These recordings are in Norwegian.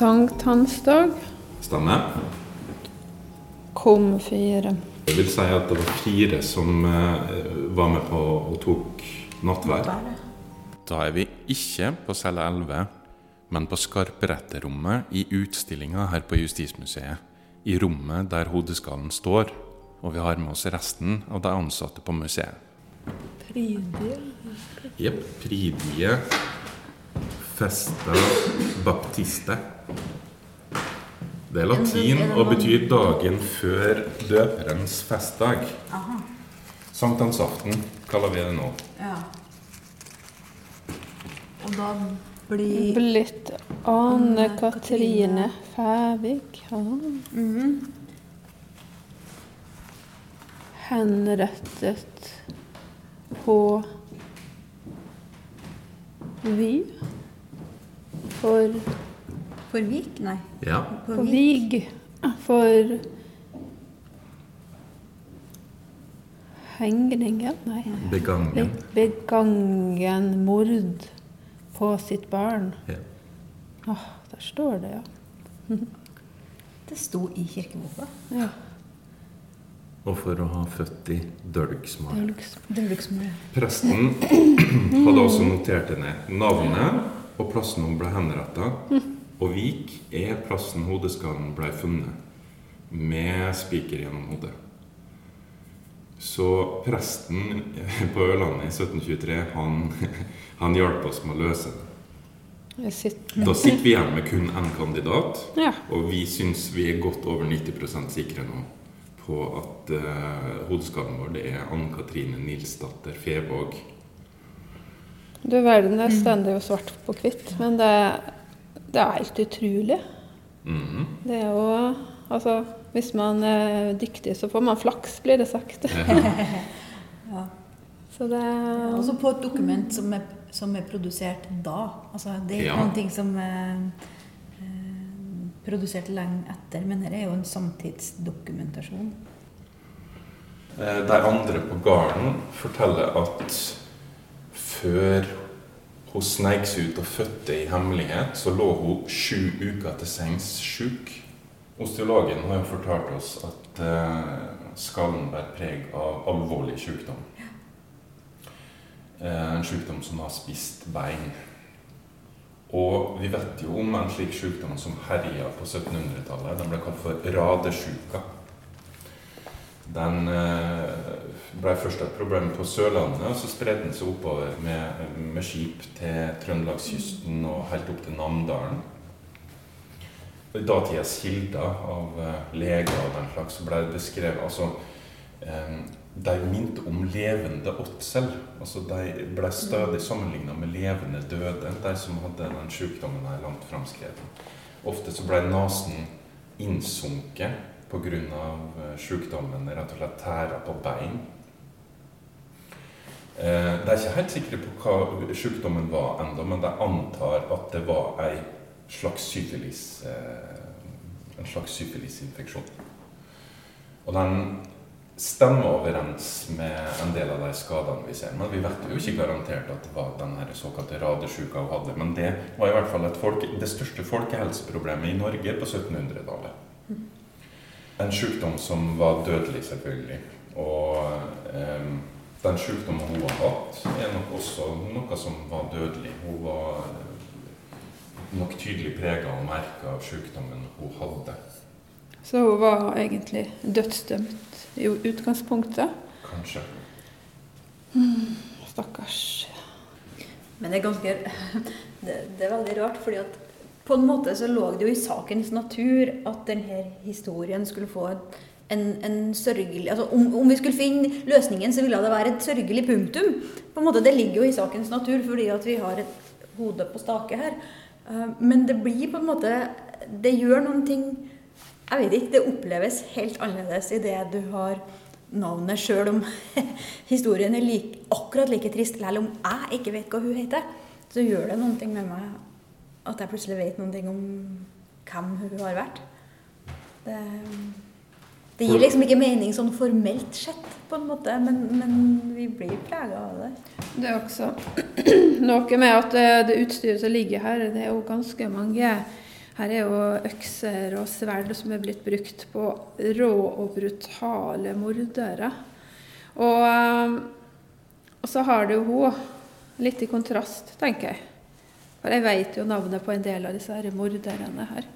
Sankthansdag Stemmer. kom fire. Det vil si at det var fire som eh, var med på og tok nattverd. Da er vi ikke på celle 11, men på skarperetterrommet i utstillinga her på Justismuseet. I rommet der hodeskallen står. Og vi har med oss resten av de ansatte på museet. Pridige. Jepp. Pridie festa baptiste. Det er latin og betyr dagen før døperens festdag. Sankthansaften kaller vi det nå. Ja. Og da blir Blitt Ane Katrine Fævik. Ja. Henrettet på Vy. For, For Vik? Nei. Ja. På på Vik. Vig. For Hengningen? Nei. Begangen. Begangen mord på sitt barn. Ja. Åh, der står det, ja. Det sto i kirkeboka. ja. Og for å ha født i Dølgsmar. Dølgs- Dølgsmar. Presten hadde også notert det ned. Navnet og plassen hun ble henretta. Og Vik er plassen hodeskallen ble funnet, med spiker gjennom hodet. Så presten på Ørlandet i 1723, han, han hjalp oss med å løse det. Sitter Da sitter vi igjen med kun én kandidat, Ja. og vi syns vi er godt over 90% sikre nå på at uh, hodeskallen vår det er Ann Katrine Nilsdatter Fevåg. Du verden, det står jo svart på hvitt, men det, det er helt utrolig. Mhm. Det er jo Altså, hvis man er dyktig, så får man flaks, blir det sagt. Ja. Så det Også på et dokument som er, som er produsert da. Altså, det er Ja. noen ting som er eh, produsert lenge etter, men dette er jo en samtidsdokumentasjon. Eh, De andre på gården forteller at før hun sneik seg ut og fødte i hemmelighet, så lå hun sju uker til sengs sjuk. Osteologen har jo fortalt oss at eh, skallen bærer preg av alvorlig sykdom. Eh, en sykdom som har spist bein. Og vi vet jo om en slik sykdom som herja på 1700-tallet. Den ble kalt for radesjuka. Den eh, ble først et problem på Sørlandet, og så spredde den seg oppover med, med skip til Trøndelagskysten og helt opp til Namdalen. I datidas kilder av eh, leger og den slags ble det beskrevet altså, eh, De minte om levende åtsel. Altså, de ble stadig sammenligna med levende døde, de som hadde den sykdommen her langt framskreden. Ofte så ble nesen innsunket pga. sykdommen, rett og slett tærer på bein. Eh, De er ikke helt sikre på hva sykdommen var ennå, men de antar at det var ei slags syfilis, eh, en slags syfilisinfeksjon. Og den stemmer overens med en del av de skadene vi ser. Men vi vet jo ikke garantert at det var den såkalte radesjuka hun hadde. Men det var i hvert fall folke, det største folkehelseproblemet i Norge på 1700-tallet. En sykdom som var dødelig, selvfølgelig. Og eh, den sykdommen hun har hatt, er nok også noe som var dødelig. Hun var nok tydelig prega og merka av sykdommen hun hadde. Så hun var egentlig dødsdømt i utgangspunktet. Kanskje. Stakkars. Men det er ganske det, det er veldig rart, fordi at på en måte så lå det jo i sakens natur at denne historien skulle få en, en sørgelig altså om, om vi skulle finne løsningen, så ville det være et sørgelig punktum. På en måte, Det ligger jo i sakens natur fordi at vi har et hode på stake her. Eh, Men det blir på en måte Det gjør noen ting Jeg vet ikke. Det oppleves helt annerledes i det du har navnet, sjøl om historien er like, akkurat like trist, selv om jeg ikke vet hva hun heter. Så gjør det noen ting med meg at jeg plutselig vet noen ting om hvem hun har vært. Det, det gir liksom ikke mening sånn formelt sett, på en måte, men, men vi blir prega av det. Det er også noe med at det, det utstyret som ligger her, det er jo ganske mange Her er jo økser og sverd som er blitt brukt på rå og brutale mordere. Og, eh, og så har det jo hun, litt i kontrast, tenker jeg. For jeg vet jo navnet på en del av disse her morderne her.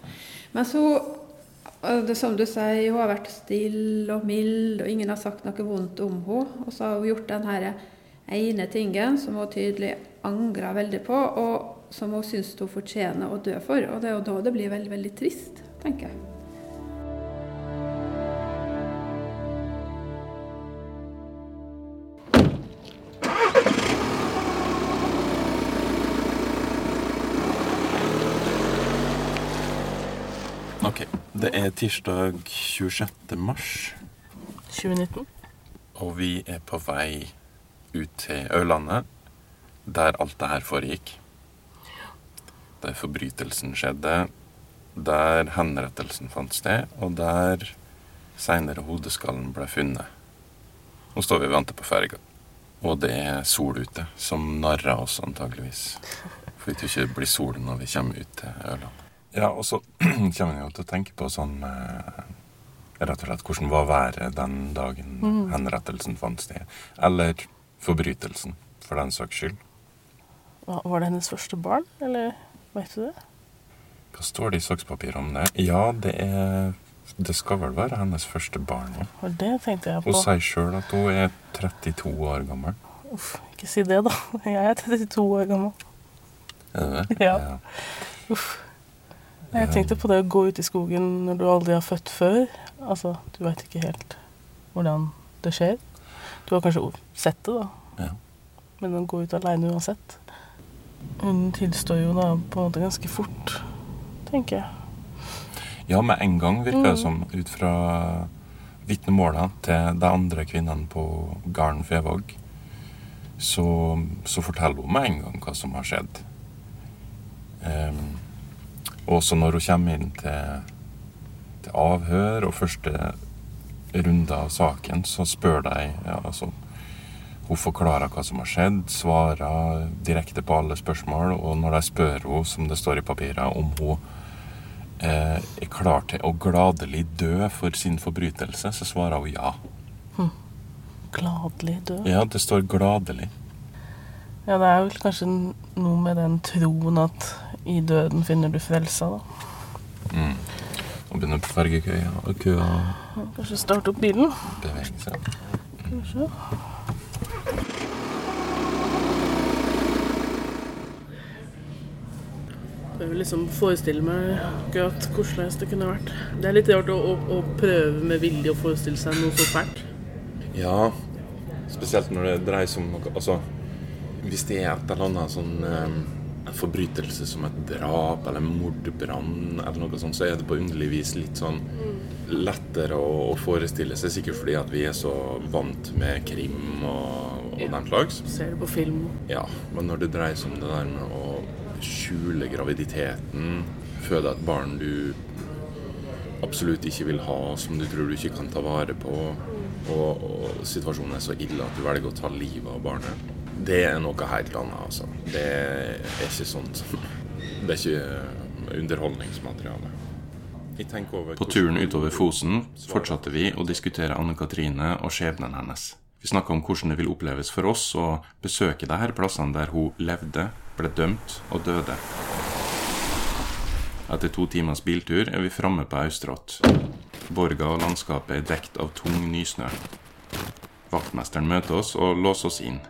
Men så, som du sier, hun har vært stille og mild, og ingen har sagt noe vondt om henne. Og så har hun gjort den her ene tingen som hun tydelig angrer veldig på, og som hun syns hun fortjener å dø for. Og det er jo da det blir veldig, veldig trist, tenker jeg. Det er tirsdag 26. mars, 2019. og vi er på vei ut til Ørlandet, der alt det her foregikk. Der forbrytelsen skjedde, der henrettelsen fant sted, og der seinere hodeskallen ble funnet. Nå står vi og venter på ferga, og det er sol ute, som narrer oss antageligvis. For vi tror ikke det blir sol når vi kommer ut til Ørlandet. Ja, og så kommer en jo til å tenke på sånn eh, Rett og slett hvordan var været den dagen henrettelsen fant sted. Eller forbrytelsen, for den saks skyld. Var det hennes første barn, eller vet du det? Hva står det i sakspapiret om det? Ja, det er Det skal vel være hennes første barn, ja. Det tenkte jeg på. Hun sier sjøl at hun er 32 år gammel. Uff, ikke si det, da. Jeg er 32 år gammel. Er det det? Ja. Uff. Jeg tenkte på det å gå ut i skogen når du aldri har født før. Altså, du veit ikke helt hvordan det skjer. Du har kanskje sett det, da. Ja. Men å gå ut aleine uansett Hun tilstår jo da på en måte ganske fort, tenker jeg. Ja, med en gang virker det Mm. som, ut fra vitnemålene til de andre kvinnene på gården Fevåg, så, så forteller hun med en gang hva som har skjedd. Um, også når hun kommer inn til, til avhør og første runde av saken, så spør de ja, altså, Hun forklarer hva som har skjedd, svarer direkte på alle spørsmål, og når de spør henne, som det står i papiret, om hun eh, er klar til å gladelig dø for sin forbrytelse, så svarer hun ja. Gladelig dø? Ja, det står gladelig. Ja, det er vel kanskje noe med den troen at i døden finner du frelsa, da. Mm. Og begynner fergekøya og køa å Kanskje starte opp bilen. bevege seg. Kanskje. Jeg vil liksom forestille meg akkurat hvordan det kunne vært. Det er litt rart å, å, å prøve med vilje å forestille seg noe så fælt. Ja, spesielt når det dreier seg om noe Altså, hvis det er et eller annet sånn eh, En forbrytelse som et drap eller mordbrann eller noe sånt, så er det på underlig vis litt sånn lettere å, å forestille seg, sikkert fordi at vi er så vant med krim og, og den slags. Ser det på film. Ja, men når det dreier seg om det der med å skjule graviditeten, føde et barn du absolutt ikke vil ha, som du tror du ikke kan ta vare på, og, og situasjonen er så ille at du velger å ta livet av barnet, det er noe helt annet, altså. Det er ikke sånt Det er ikke underholdningsmateriale. Jeg tenker over På turen utover Fosen fortsatte vi å diskutere Anne Katrine og skjebnen hennes. Vi snakka om hvordan det vil oppleves for oss å besøke de her plassene der hun levde, ble dømt og døde. Etter to timers biltur er vi framme på Austrått. Borga og landskapet er dekt av tung nysnø. Vaktmesteren møter oss og låser oss inn.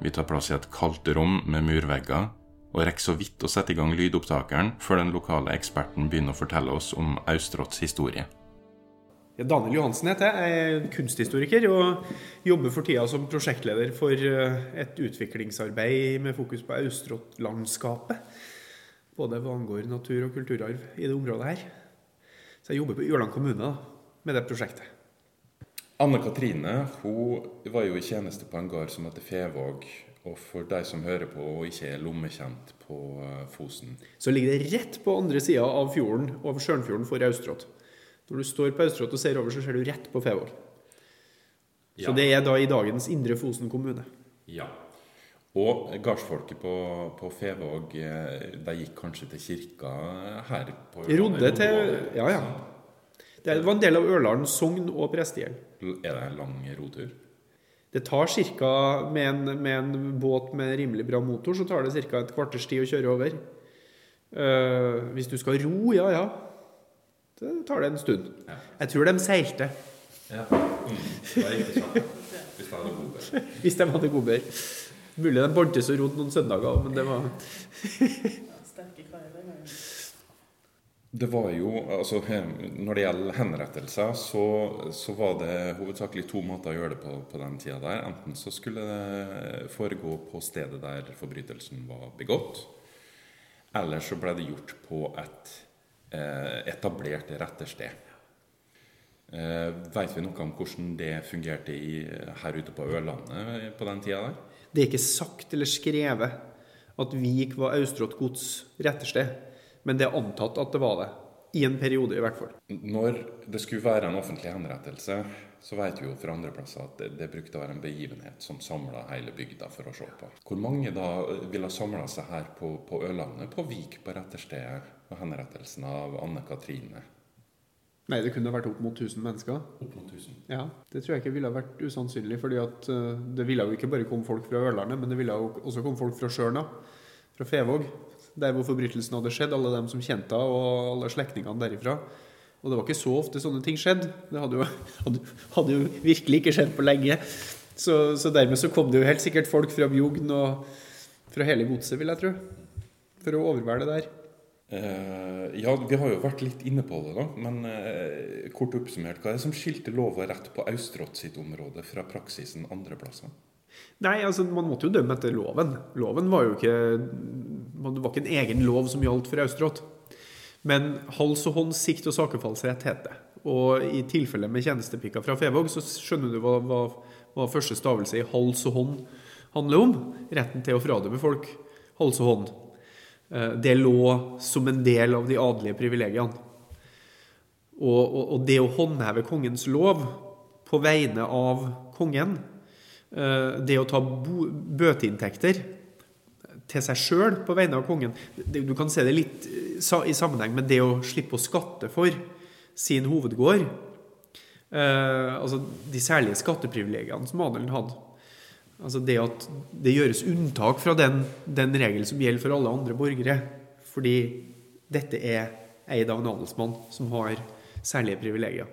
Vi tar plass i et kaldt rom med murvegger, og rekker så vidt å sette i gang lydopptakeren før den lokale eksperten begynner å fortelle oss om Austråts historie. Daniel Johansen heter jeg. Er kunsthistoriker og jobber for tida som prosjektleder for eh, et utviklingsarbeid med fokus på Austrått-landskapet. Både hva angår natur- og kulturarv i det området her. Så jeg jobber på Ørland kommune da, med det prosjektet. Anne Katrine hun var jo i tjeneste på en gard som heter Fevåg. Og for de som hører på og ikke er lommekjent på eh, Fosen Så ligger det rett på andre sida av fjorden, over Sjørnfjorden for Austrått. Når du står på Austrått og ser over, så ser du rett på Fevåg. Så det er da i dagens Indre Fosen kommune. Ja. Og gardsfolket på, på Fevåg eh, de gikk kanskje til kirka her? på Rodde til Ja, ja. Det var en del av Ørland sogn og prestegjeld. Er det en lang rotur? Det tar ca. Med, en- med en båt med rimelig bra motor, så tar det ca. et kvarters tid å kjøre over. Uh, hvis du skal ro, ja ja. Det tar det en stund. Ja. Jeg tror de seilte, Ja. Mm. Det var riktig sant. Hvis de hadde bodd hvis de hadde godbær. Mulig de bontes og rodde noen søndager, men det var Det var jo, altså Når det gjelder henrettelser, så, så var det hovedsakelig to måter å gjøre det på på den tida der. Enten så skulle det foregå på stedet der forbrytelsen var begått. Eller så ble det gjort på et eh, etablert rettersted. Eh, Veit vi noe om hvordan det fungerte i, her ute på Ørlandet på den tida der? Det er ikke sagt eller skrevet at Vik var Austrått gods rettersted, men det er antatt at det var det. I en periode, i hvert fall. Når det skulle være en offentlig henrettelse, så vet vi jo fra andre plasser at det, det brukte å være en begivenhet som samla hele bygda for å se på. Hvor mange da ville samla seg her på, på Ørlandet, på Vik, på retterstedet, og henrettelsen av Anne Katrine? Nei, det kunne vært opp mot 1000 mennesker. Opp mot 1000. Ja, Det tror jeg ikke ville vært usannsynlig. fordi at eh, det ville jo ikke bare komme folk fra Ørlandet, men det ville jo også komme folk fra Sjørna, fra Fevåg, der hvor forbrytelsen hadde skjedd. Alle dem som kjente henne, og alle slektningene derifra. Og det var ikke så ofte sånne ting skjedde. Det hadde jo, hadde, hadde jo virkelig ikke skjedd på lenge. Så, så dermed så kom det jo helt sikkert folk fra Bjugn og fra hele godset, vil jeg tro, for å overvære det der. Eh, ja, vi har jo vært litt inne på det, da. Men eh, kort oppsummert, hva er det som skilte lov og rett på Austrått sitt område fra praksisen andre plasser? Nei, altså man måtte jo dømme etter loven. Loven var jo ikke Det var ikke en egen lov som gjaldt for Austrått. Men hals og hånd, sikt og sakefallsrett het det. Og i tilfelle med tjenestepika fra Fevåg, så skjønner du hva, hva, hva første stavelse i hals og hånd handler om. Retten til å fradømme folk hals og hånd. Eh, Det lå som en del av de adelige privilegiene. Og, og, og det å håndheve kongens lov på vegne av kongen, det å ta bøteinntekter til seg sjøl på vegne av kongen Du kan se det litt eh, i sammenheng med det å slippe å skatte for sin hovedgård. Eh, altså de særlige skatteprivilegiene som adelen hadde. Altså det at det gjøres unntak fra den, den regelen som gjelder for alle andre borgere. Fordi dette er eid av en adelsmann som har særlige privilegier.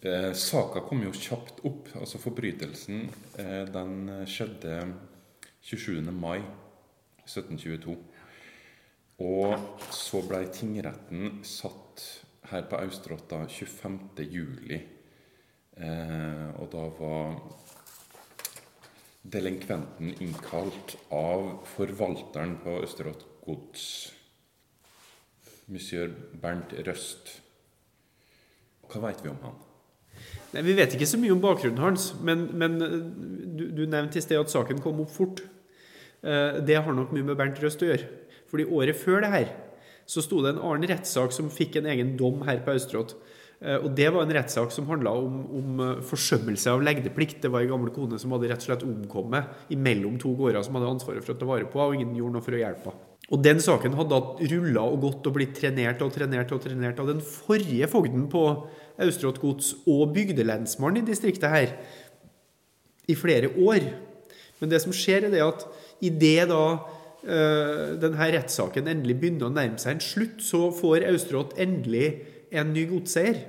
Eh, saka kom jo kjapt opp. altså Forbrytelsen eh, den skjedde 27. mai 1722. Og så ble tingretten satt her på Austrått 25. juli. Eh, og da var delinkventen innkalt av forvalteren på Østerått gods, monsieur Bernt Røst. Hva veit vi om han? Nei, Vi vet ikke så mye om bakgrunnen hans, men, men eh, du, du nevnte i sted at saken kom opp fort. Eh, Det har nok mye med Bernt Røst å gjøre. Fordi året før det her så sto det en annen rettssak som fikk en egen dom her på Austrått. Eh, Og det var en rettssak som handla om, om forsømmelse av legdeplikt. Det var ei gammel kone som hadde rett og slett omkommet imellom to gårder som hadde ansvaret for å ta vare på henne, og ingen gjorde noe for å hjelpe henne. Og den saken hadde rulla og gått og blitt trenert og trenert og trenert av den forrige fogden på Austrått gods og bygdelensmann i distriktet her i flere år. Men det som skjer, er at idet da eh, denne rettssaken endelig begynner å nærme seg en slutt, så får Austrått endelig en ny godseier.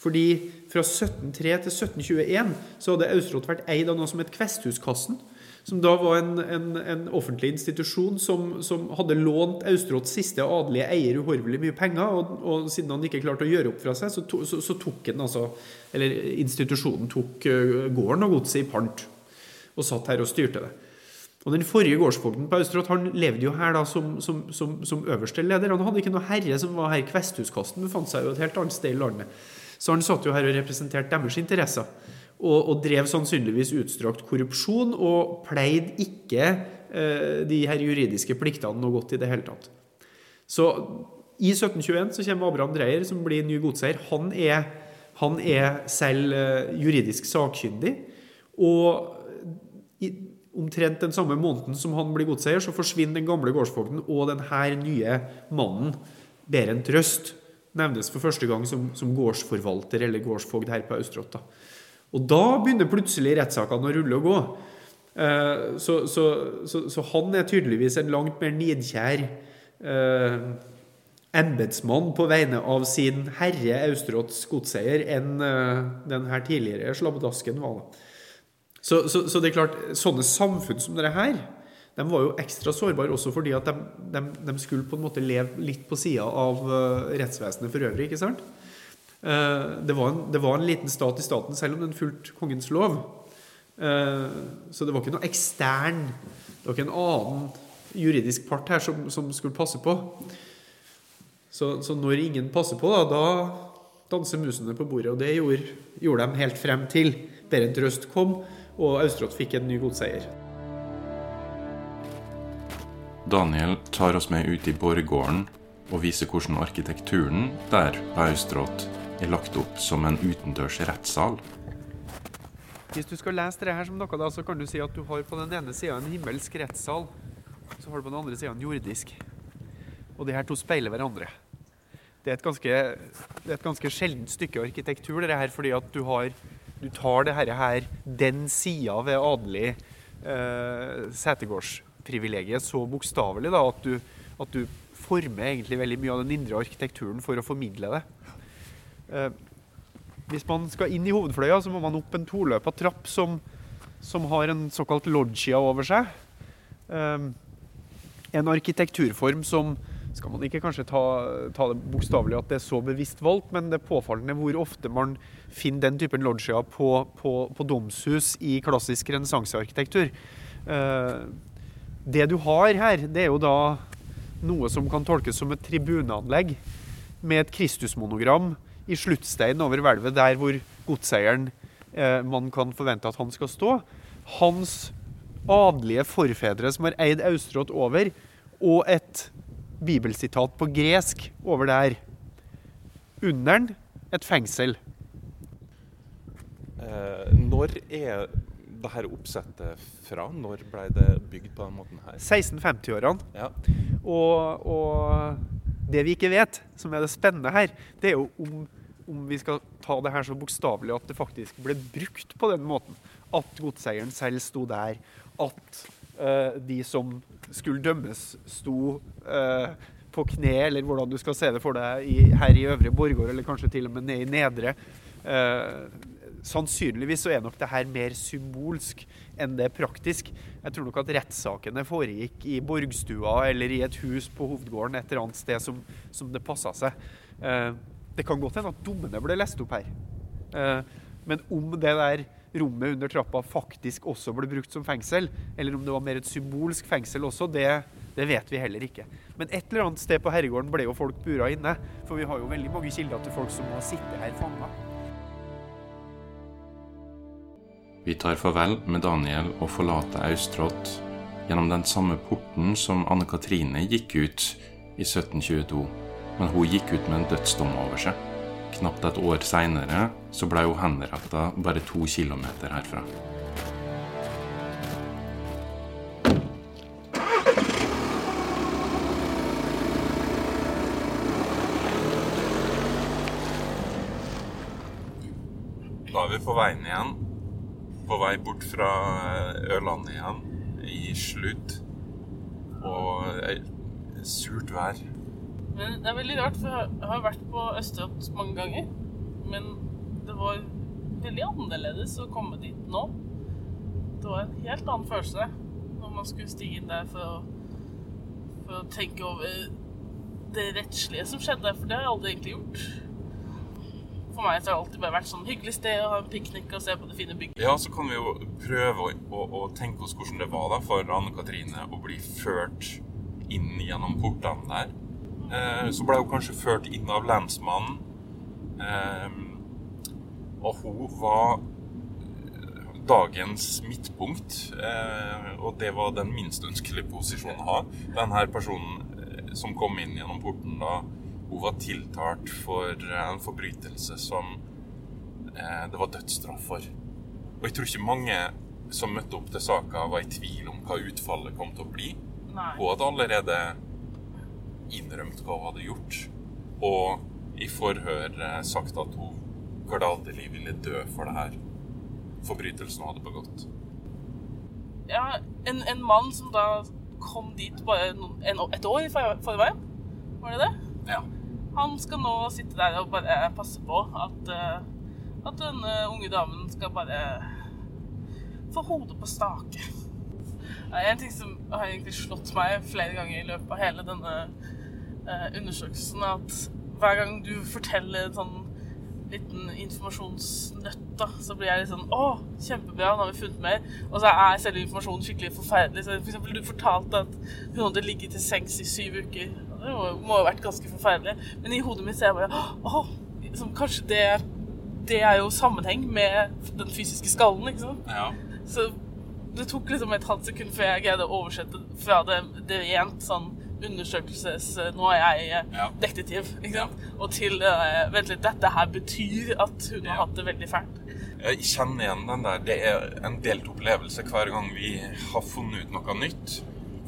Fordi fra 1703 til 1721 så hadde Austrått vært eid av noe som het Kvesthuskassen. Som da var en, en, en offentlig institusjon som, som hadde lånt Austråts siste adelige eier uhorvelig mye penger. Og, og siden han ikke klarte å gjøre opp fra seg, så, to, så, så tok han altså Eller institusjonen tok eh, gården og godset i pant. Og satt her og styrte det. Og Den forrige gårdsfogden på Austrått han levde jo her da som, som, som, øverste leder. Han hadde ikke noe herre som var her. Kvesthuskasten befant seg jo et helt annet sted i landet. Så han satt jo her og representerte deres interesser. Og, og drev sannsynligvis utstrakt korrupsjon, og pleide ikke eh, de her juridiske pliktene noe godt i det hele tatt. Så i 1721 så kommer Abraham Dreyer, som blir ny godseier. Han han er selv eh, juridisk sakkyndig. Og i, omtrent den samme måneden som han blir godseier, så forsvinner den gamle gårdsfogden, og den her nye mannen, Berent Røst, nevnes for første gang som, som gårdsforvalter eller gårdsfogd her på Austrått. Og da begynner plutselig rettssakene å rulle og gå. Eh, så, så, så, så, han er tydeligvis en langt mer nidkjær eh, embetsmann på vegne av sin herre Austråts godseier enn eh, den her tidligere slabbedasken var. Så, så, det er klart, sånne samfunn som dette her, de var jo ekstra sårbare også fordi at de, de, de skulle på en måte leve litt på sida av uh, rettsvesenet for øvrig. ikke sant? Uh, det, var en, det, var en, liten stat i staten, selv om den fulgte kongens lov. så det var ikke noe ekstern Det var ikke en annen juridisk part her som, som skulle passe på. Så, så, når ingen passer på, da, da danser musene på bordet. Og det gjorde, gjorde de helt frem til Berent Røst kom og Austrått fikk en ny godseier. Daniel tar oss med ut i borggården og viser hvordan arkitekturen der på Austrått er lagt opp som en utendørs rettssal. Hvis du skal lese det her som noe, da, så kan du si at du har på den ene sida en himmelsk rettssal, så har du på den andre sida en jordisk. Og de her to speiler hverandre. Det er et ganske, ganske sjeldent stykke arkitektur, det her, fordi at du, har, du tar det her, den sida ved adelig eh, setegårdsprivilegiet så bokstavelig at, at, du former egentlig veldig mye av den indre arkitekturen for å formidle det. Eh, hvis man skal inn i hovedfløya, så må man opp en toløpa trapp som, som har en såkalt loggia over seg. Eh, en arkitekturform som skal man ikke kanskje ta, ta det bokstavelig at det er så bevisst valgt, men det er påfallende hvor ofte man finner den typen loggia på, på, på domshus i klassisk renessansearkitektur. Uh, det du har her, det er jo da noe som kan tolkes som et tribuneanlegg med et Kristusmonogram i sluttsteinen over hvelvet, der hvor godseieren eh, man kan forvente at han skal stå. Hans adelige forfedre som har eid Austrått over, og et bibelsitat på gresk over der. Under den et fengsel. Eh, når er det her oppsettet fra? Når ble det bygd på den måten her? 1650-årene. Ja. Og, og, det vi ikke vet, som er det spennende her, det er jo om, om vi skal ta det her så bokstavelig at det faktisk ble brukt på den måten. At godseieren selv sto der. At uh, de som skulle dømmes, sto uh, på kne, eller hvordan du skal se det for deg i, her i Øvre Borgård, eller kanskje til og med ned i Nedre. Uh, sannsynligvis så er nok det her mer symbolsk enn det er praktisk. Jeg tror nok at rettssakene foregikk i borgstua eller i et hus på hovedgården et eller annet sted som, som det passa seg. Uh, det kan godt hende at dommene ble lest opp her. Uh, men om det der rommet under trappa faktisk også ble brukt som fengsel, eller om det var mer et symbolsk fengsel også, det, det vet vi heller ikke. Men et eller annet sted på herregården ble jo folk bura inne, for vi har jo veldig mange kilder til folk som har sittet her fanga. Vi tar farvel med Daniel og forlater Austrått gjennom den samme porten som Anne Katrine gikk ut i 1722, men hun gikk ut med en dødsdom over seg. Knapt et år seinere så blei hun henretta bare to kilometer herfra. Da er vi på veien igjen. På vei bort fra Ørlandet igjen i slutt. Og surt vær. Men det er veldig rart, for jeg har vært på Østerått mange ganger. Men det var veldig annerledes å komme dit nå. Det var en helt annen følelse når man skulle stige inn der for å, for å tenke over det rettslige som skjedde, for det har jeg aldri egentlig gjort. For meg så har det alltid bare vært sånn hyggelig sted å ha en piknik og se på det fine bygget. Ja, så kan vi jo prøve å, å, å tenke oss hvordan det var da for Anne Katrine å bli ført inn gjennom portene der. Eh, så ble hun kanskje ført inn av lensmannen. Eh, og hun var dagens midtpunkt. Eh, og det var den minst ønskelige posisjonen å ha. Denne personen som kom inn gjennom porten da, hun var tiltalt for en forbrytelse som det var dødsstraff for. Og jeg tror ikke mange som møtte opp til saka, var i tvil om hva utfallet kom til å bli. Nei. Hun hadde allerede innrømt hva hun hadde gjort, og i forhør eh, sagt at hun gladelig ville dø for det her forbrytelsen hun hadde begått. Ja, en, en mann som da kom dit bare en, et år i forveien, var det det? Ja. Han skal nå sitte der og bare passe på at, eh, at denne unge damen skal bare få hodet på stake. Det er en ting som har egentlig slått meg flere ganger i løpet av hele denne undersøkelsen, at hver gang du forteller en sånn liten informasjonsnøtt, da, så blir jeg litt sånn Å, kjempebra, nå har vi funnet mer. Og så er selve informasjonen skikkelig forferdelig. Så for eksempel, du fortalte at hun hadde ligget til sengs i syv uker. Det må må ha vært ganske forferdelig. Men i hodet mitt så er jeg bare Å, liksom, kanskje det, det er jo sammenheng med den fysiske skallen, ikke sant? ja. Så det tok liksom et halvt sekund før jeg greide å oversette fra det, det rent sånn undersøkelses Nå er jeg eh, Ja. detektiv, sant? Og til eh, Vent litt, dette her betyr at hun har hatt det veldig fælt. Jeg kjenner igjen den der. Det er en delt opplevelse hver gang vi har funnet ut noe nytt.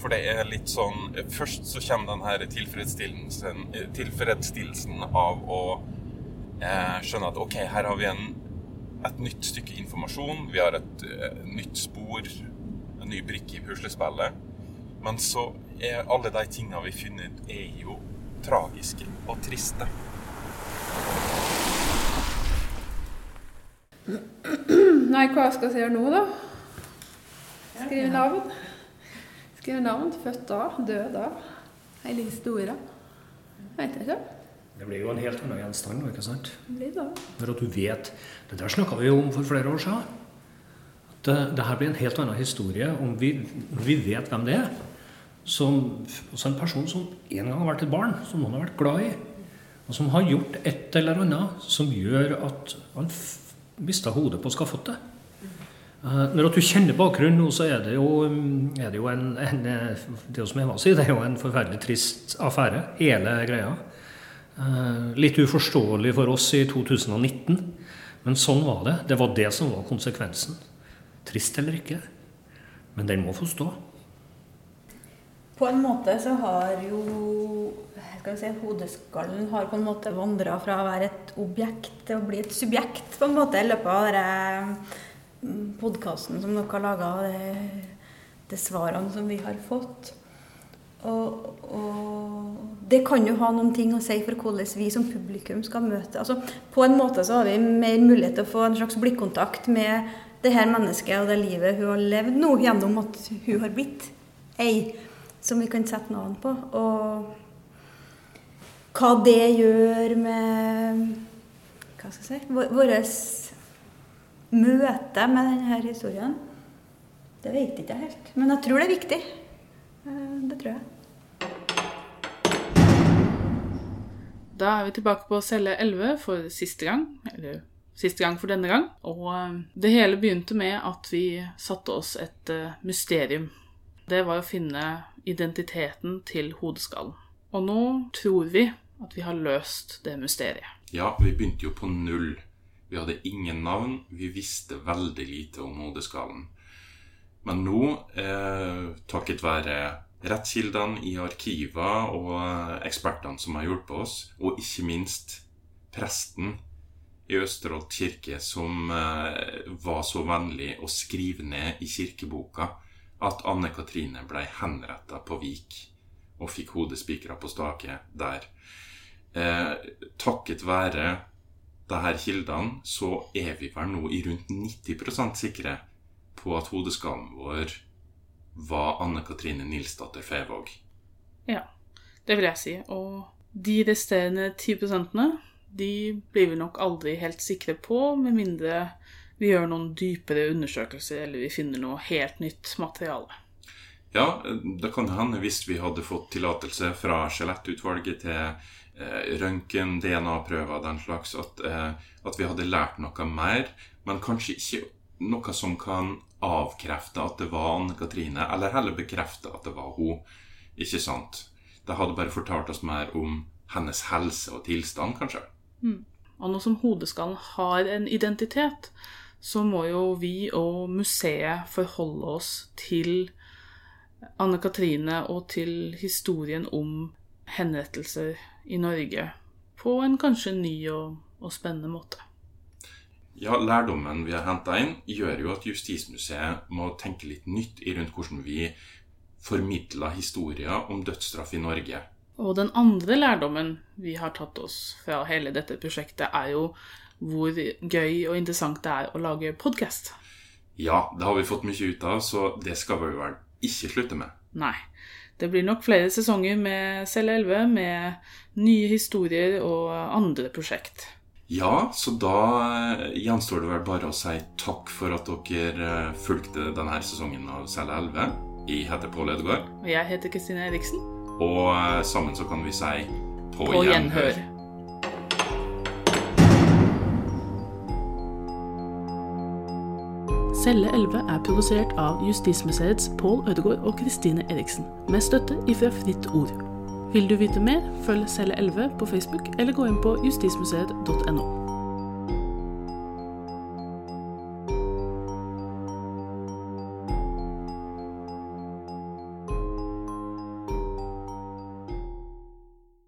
For det er litt sånn Først så kommer den her tilfredsstillelsen, tilfredsstillelsen av å eh, skjønne at OK, her har vi en, et nytt stykke informasjon. Vi har et eh, nytt spor, en ny brikke i puslespillet. Men så er alle de tinga vi finner ut, er jo tragiske og triste. Nei, hva skal jeg gjøre nå, da? Skrive navn. Skrive navn. Født da, død da. Hele historien. Jeg ikke. Det blir jo en helt annen gjenstand, ikke sant? Det blir da. For at du vet Det der snakka vi jo om for flere år siden. At det, det her blir en helt annen historie om vi, vi vet hvem det er. Som også en person som en gang har vært et barn, som noen har vært glad i. Og som har gjort et eller annet som gjør at han mista hodet på skafottet. Eh, Når du kjenner bakgrunnen nå, så er det jo, mm, er det jo en, en eh, Det som Eva sier, det er jo en forferdelig trist affære, hele greia. Eh, Litt uforståelig for oss i 2019, men sånn var det. Det var det som var konsekvensen. Trist eller ikke, men den må få stå. På en måte så har jo skal vi si, hodeskallen har på en måte vandra fra å være et objekt til å bli et subjekt på en måte i løpet av denne podkasten som dere har laga, de, de svarene som vi har fått. Og, og det kan jo ha noen ting å si for hvordan vi som publikum skal møte altså, På en måte så har vi mer mulighet til å få en slags blikkontakt med det her mennesket og det livet hun har levd nå, gjennom at hun har blitt ei som vi kan sette navn på. Og hva det gjør med hva skal jeg si, vår- vårt møte med denne historien, det vet ikke jeg helt. Men jeg tror det er viktig. Eh, Det tror jeg. Da er vi tilbake på celle 11 for siste gang, eller siste gang for denne gang. Og eh, det hele begynte med at vi satte oss et eh, mysterium. Det var å finne identiteten til hodeskallen. Og nå tror vi at vi har løst det mysteriet. Ja, vi begynte jo på null. Vi hadde ingen navn. Vi visste veldig lite om hodeskallen. Men nå, eh, takket være rettskildene i arkiver og eh, ekspertene som har hjulpet oss, og ikke minst presten i Østerholt kirke som eh, var så vennlig å skrive ned i kirkeboka at Anne Katrine ble henretta på Vik og fikk hodet spikra på stake der. Eh, takket være de her kildene, så er vi vel nå i rundt 90% sikre på at hodeskallen vår var Anne Katrine Nilsdatter Fevåg. Ja, det vil jeg si. Og de resterende 10% de blir vi nok aldri helt sikre på, med mindre vi gjør noen dypere undersøkelser eller vi finner noe helt nytt materiale. Ja, det kan hende hvis vi hadde fått tillatelse fra skjelettutvalget til eh, røntgen, DNA-prøver den slags, at, eh, at vi hadde lært noe mer, men kanskje ikke noe som kan avkrefte at det var Anne Katrine, eller heller bekrefte at det var hun. Ikke sant? Det hadde bare fortalt oss mer om hennes helse og tilstand, kanskje. Og nå som hodeskallen har en identitet, så må jo vi og museet forholde oss til Anne Katrine og til historien om henrettelser i Norge på en kanskje ny og, og spennende måte. Ja, Lærdommen vi har henta inn, gjør jo at Justismuseet må tenke litt nytt i rundt hvordan vi formidler historier om dødsstraff i Norge. Og den andre lærdommen vi har tatt oss fra hele dette prosjektet, er jo hvor gøy og interessant det er å lage podkast. Ja, det har vi fått mye ut av, så det skal vi vel ikke slutte med. Nei. Det blir nok flere sesonger med Celle 11 med nye historier og andre prosjekt. Ja, så da eh, gjenstår det vel bare å si takk for at dere eh, fulgte denne sesongen av Celle 11. Jeg heter Pål Ødegaard, Og jeg heter Kristine Eriksen. og eh, sammen så kan vi si på, På gjenhør. gjenhør. Celle 11 er produsert av Justismuseets Pål Ødegaard og Kristine Eriksen, med støtte ifra Fritt Ord. Vil du vite mer, følg Celle 11 på Facebook, eller gå inn på justismuseet.no.